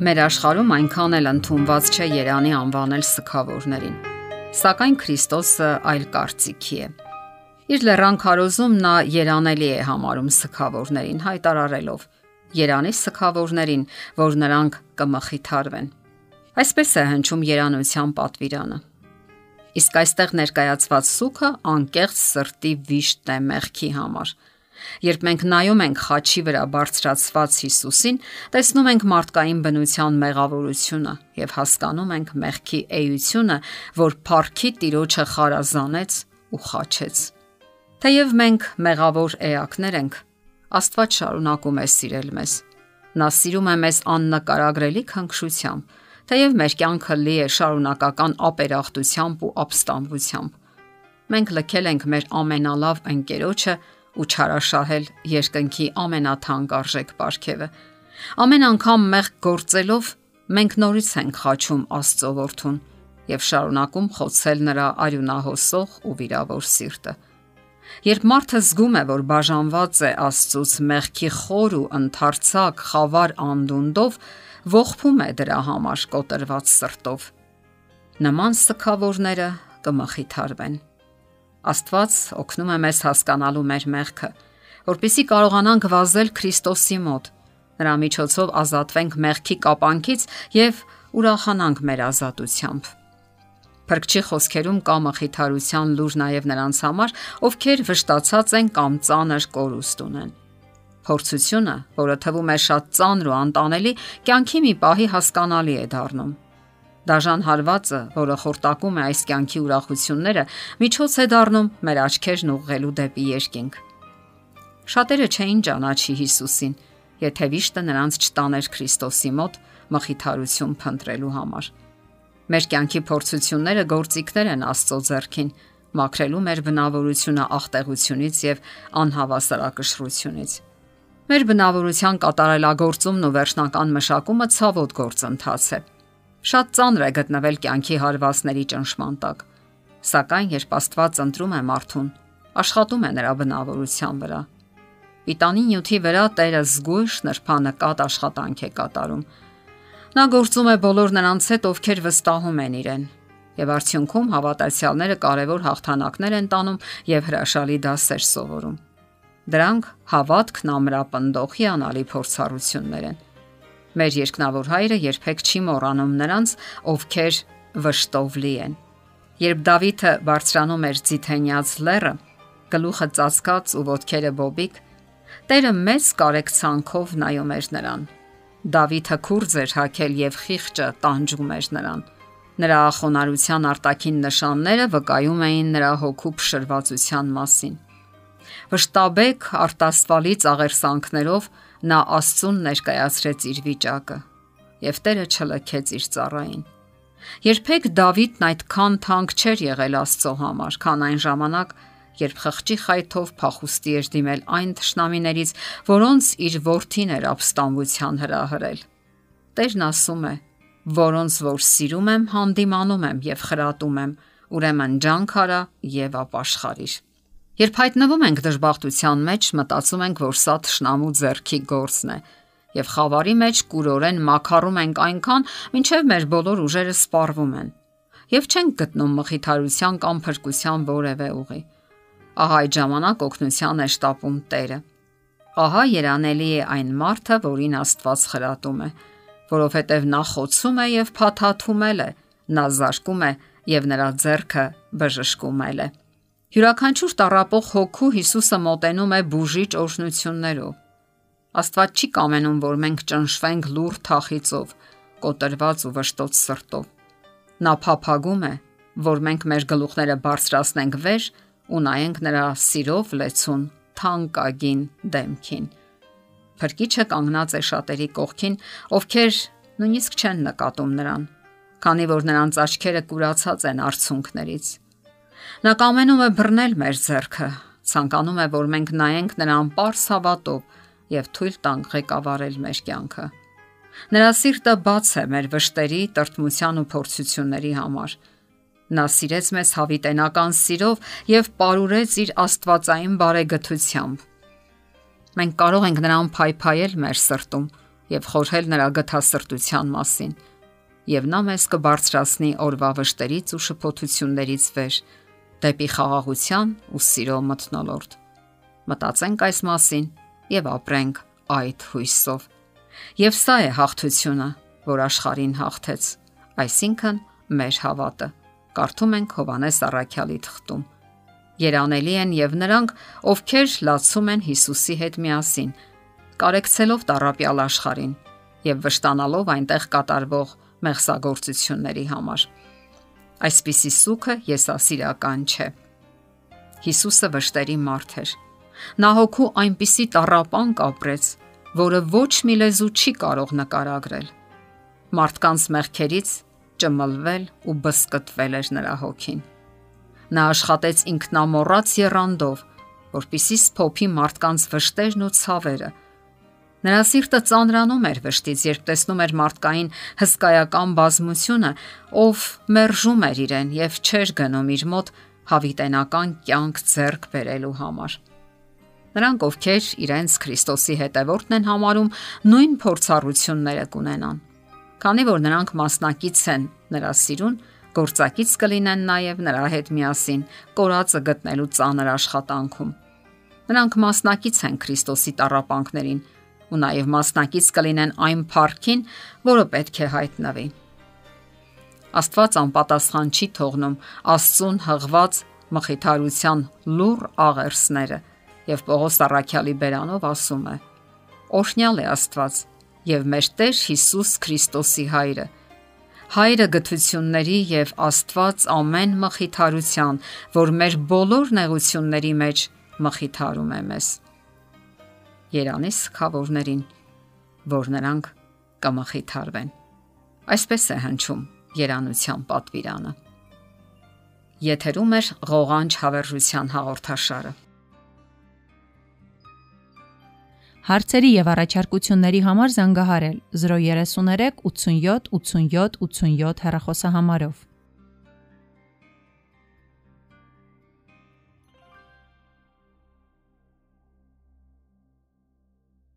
Մեր աշխարհում այնքան էլ ընդունված չէ Երանի անվանել սքավորներին։ Սակայն Քրիստոսը այլ կարծիքի է։ Իր լեռան քարոզում նա երանելի է համարում սքավորներին, հայտարարելով. Երանի սքավորներին, որ նրանք կմխիթարվեն։ Այսպես է հնչում երանության պատվիրանը։ Իսկ այստեղ ներկայացված սուքը անկեղծ սրտի վիշտն է մեղքի համար Երբ մենք նայում ենք խաչի վրա բարձրացված Հիսուսին, տեսնում ենք մարդկային բնության մեղավորությունը եւ հասկանում ենք մեղքի էությունը, որ Փարքի Տիրոջը խարազանեց ու խաչեց։ Թեև մենք մեղավոր էակներ ենք, Աստված շարունակում է սիրել մեզ։ Նա սիրում է մեզ աննկարագրելի քնքշությամբ, թեև մեր կյանքը լի է շարունակական ապերախտությամբ ու ապստամբությամբ։ Մենք լքել ենք մեր ամենալավ ընկերոջը ու չարաշահել երկնքի ամենաթանկ արժեք ապարքևը։ Ամեն անգամ մեղք գործելով մենք նորից ենք խաչում Աստծո որդուն եւ շարունակում խոցել նրա արյունահոսող ու վիրավոր սիրտը։ Երբ մարդը զգում է, որ բաժանված է Աստծուց մեղքի խոր ու ընդարձակ խավար անդունդով, ողբում է դրա համար կոտրված սրտով։ Նման սքավորները կմխիթարվեն։ Աստված օգնում է մեզ հասկանալու մեր մեղքը, որpիսի կարողանանք վազել Քրիստոսի մոտ։ Նրա միջոցով ազատվենք մեղքի կապանքից եւ ուրախանանք մեր ազատությամբ։ Փրկչի խոսքերում կա մխիթարության լուր նաև նրանց համար, ովքեր վշտացած են կամ ծանր կորուստ ունեն։ Փորձությունը, որը թվում է շատ ծանր ու անտանելի, կյանքի մի պահի հասկանալի է դառնում Դաժան հարվածը, որը խորտակում է այս կյանքի ուրախությունները, միջոց է դառնում մեր աչքերն ուղղելու դեպի երկինք։ Շատերը չէին ճանաչի Հիսուսին, եթե վիշտը նրանց չտաներ Քրիստոսի մոտ մխիթարություն փնտրելու համար։ Մեր կյանքի փորձությունները գործիքներ են Աստծո ձեռքին, մաքրելու մեր բնավորությունը աղտեղությունից եւ անհավասարակշռությունից։ Մեր բնավորության կատարելագործումն ու վերջնական մշակումը ցավոտ գործընթաց է։ Շատ ծանր է գտնվել կյանքի հարվածների ճնշման տակ։ Սակայն երբ Աստված ընտրում է մարդուն, աշխատում է նրա բնավորության վրա։ Պիտանի նյութի վրա Տերը զգույշ նրբանկատ աշխատանք է կատարում։ Նա գործում է բոլոր նրանց հետ, ովքեր վստահում են իրեն, եւ արդյունքում հավատացյալները կարևոր հաղթանակներ են տանում եւ հրաշալի դասեր սովորում։ Դրանք հավատքն ամրապնդող հիանալի փորձառություններ են Մեր երկնավոր հայրը երբեք չի մոռանում նրանց, ովքեր վշտով լի են։ Երբ Դավիթը բարձրանում էր Ձիթենյաց լեռը, գլուխը ծածկած ու ոտքերը բոբիկ, Տերը մեծ կարեկցանքով նայում էր նրան։ Դավիթը քուրձ էր հակել եւ խիղճը տանջում էր նրան։ Նրա խոնարհության արտաքին նշանները վկայում էին նրա հոգու փշրվածության մասին։ Վշտաբեկ արտասվալի ծաղերսանքներով նա Աստծուն ներկայացրեց իր վիճակը եւ Տերը չլքեց իր ծառային։ Երբեք Դավիթն այդքան թանկ չէր եղել Աստծո համար, քան այն ժամանակ, երբ խղճի խայթով փախուստի էր դիմել այն ճշնամիներից, որոնց իր ворթին էր ապստամբության հրահրել։ Տերն ասում է. որոնց որ սիրում եմ, հանդիմանում եմ եւ խրատում եմ, ուրեմն ջանք արա եւ ապաշխարիր։ Երբ հայտնվում ենք դժբախտության մեջ, մտածում ենք, որ սա ճշնամու зерքի գործն է, եւ խավարի մեջ կուրորեն մաքարում ենք այնքան, մինչեւ մեր բոլոր ուժերը սպառվում են, եւ չենք գտնում մխիթարության կամ փրկության որևէ ուղի։ Ահա այդ ժամանակ օգնության է շտապում Տերը։ Ահա երանելի է այն մարդը, որին Աստված խրատում է, որովհետև նա խոցում է եւ փաթաթումել է, նա զարկում է եւ նրա зерքը բժշկումել է։ Յուրաքանչյուր տարապող հոգու Հիսուսը մոտենում է բուժիչ օրհնություններով։ Աստված չի կամենում, որ մենք ճնշվենք լուր թախիծով, կոտրված ու վշտոց սրտով։ Նա փափագում է, որ մենք մեր գլուխները բարձրացնենք վեր ու նայենք նրա սիրով լեցուն թանկագին դեմքին։ Փրկիչը կանգնած է շատերի կողքին, ովքեր նույնիսկ չեն նկատում նրան, քանի որ նրանց աչքերը կուրացած են արցունքներից Նա կամենում է բռնել մեր зерքը, ցանկանում է, որ մենք նայենք նրան པարս հավատով եւ թույլ տանք ղեկավարել մեր կյանքը։ Նրա սիրտը բաց է մեր վշտերի, տրտմության ու փորձությունների համար։ Նա սիրեց մեզ հավիտենական սիրով եւ ապարուրեց իր աստվածային բարեգթությամբ։ Մենք կարող ենք նրան փայփայել մեր սրտում եւ խորհել նրա գթասրտության մասին եւ նա մեզ կբարձրացնի օրվա վշտերից ու շփոթություններից վեր, դեպի խաղաղության ու սիրո մթնոլորտ։ Մտածենք այս մասին եւ ապրենք այդ հույսով։ Եվ սա է հաղթությունը, որ աշխարհին հաղթեց, այսինքն մեր հավատը։ Կարդում ենք Հովանես Առաքյալի թղթում։ Երանելի են եւ նրանք, ովքեր լացում են Հիսուսի հետ միասին, կարեկցելով տարապյալ աշխարհին եւ վշտանալով այնտեղ կատարվող մեղսագործությունների համար։ Այսպիսի սուքը եսասիրական չէ։ Հիսուսը վշտերի մարդ էր։ Նա հոգու այնպիսի տարապանք ապրեց, որը ոչ մի լեզու չի կարող նկարագրել։ Մարդկանց մեղքերից ճմլվել ու բսկտվել էր նրա հոգին։ Նա աշխատեց ինքնամոռաց երանդով, որpիսի սփոփի մարդկանց վշտերն ու ցավերը, Նրա սիրտը ծանրանում էր վշտից, երբ տեսնում էր մարդկային հսկայական բազմությունը, ով մերժում էր իրեն եւ չէր գնում իր մոտ հավիտենական կյանք ձեռք բերելու համար։ Նրանք, ովքեր իրենց Քրիստոսի հետևորդն են համարում, նույն փորձառությունները կունենան։ Քանի որ նրանք մասնակից են նրա սիրուն, գործակից կլինեն նաև նրա հետ միասին կորածը գտնելու ծանր աշխատանքում։ Նրանք մասնակից են Քրիստոսի տառապանքներին, ու նաև մասնակից կլինեն այն փառքին, որը պետք է հայտնվի։ Աստված անպատասխան չի թողնում Աստծուն հղված մխիթարության լուր աղերսները եւ Պողոս Առաքյալի բերանով ասում է. Օրհնյալ է Աստված եւ մեր Տեր Հիսուս Քրիստոսի հայրը հայրը գթությունների եւ Աստված ամեն մխիթարության, որ մեր բոլոր նեղությունների մեջ մխիթարում է մեզ։ Երանի սքավորներին, որ նրանք կմխիթարվեն։ Այսպես է հնչում երանության պատվիրանը։ Եթերում է ղողանջ հավերժության հաղորդաշարը։ Հարցերի եւ առաջարկությունների համար զանգահարել 033 87 87 87 հեռախոսահամարով։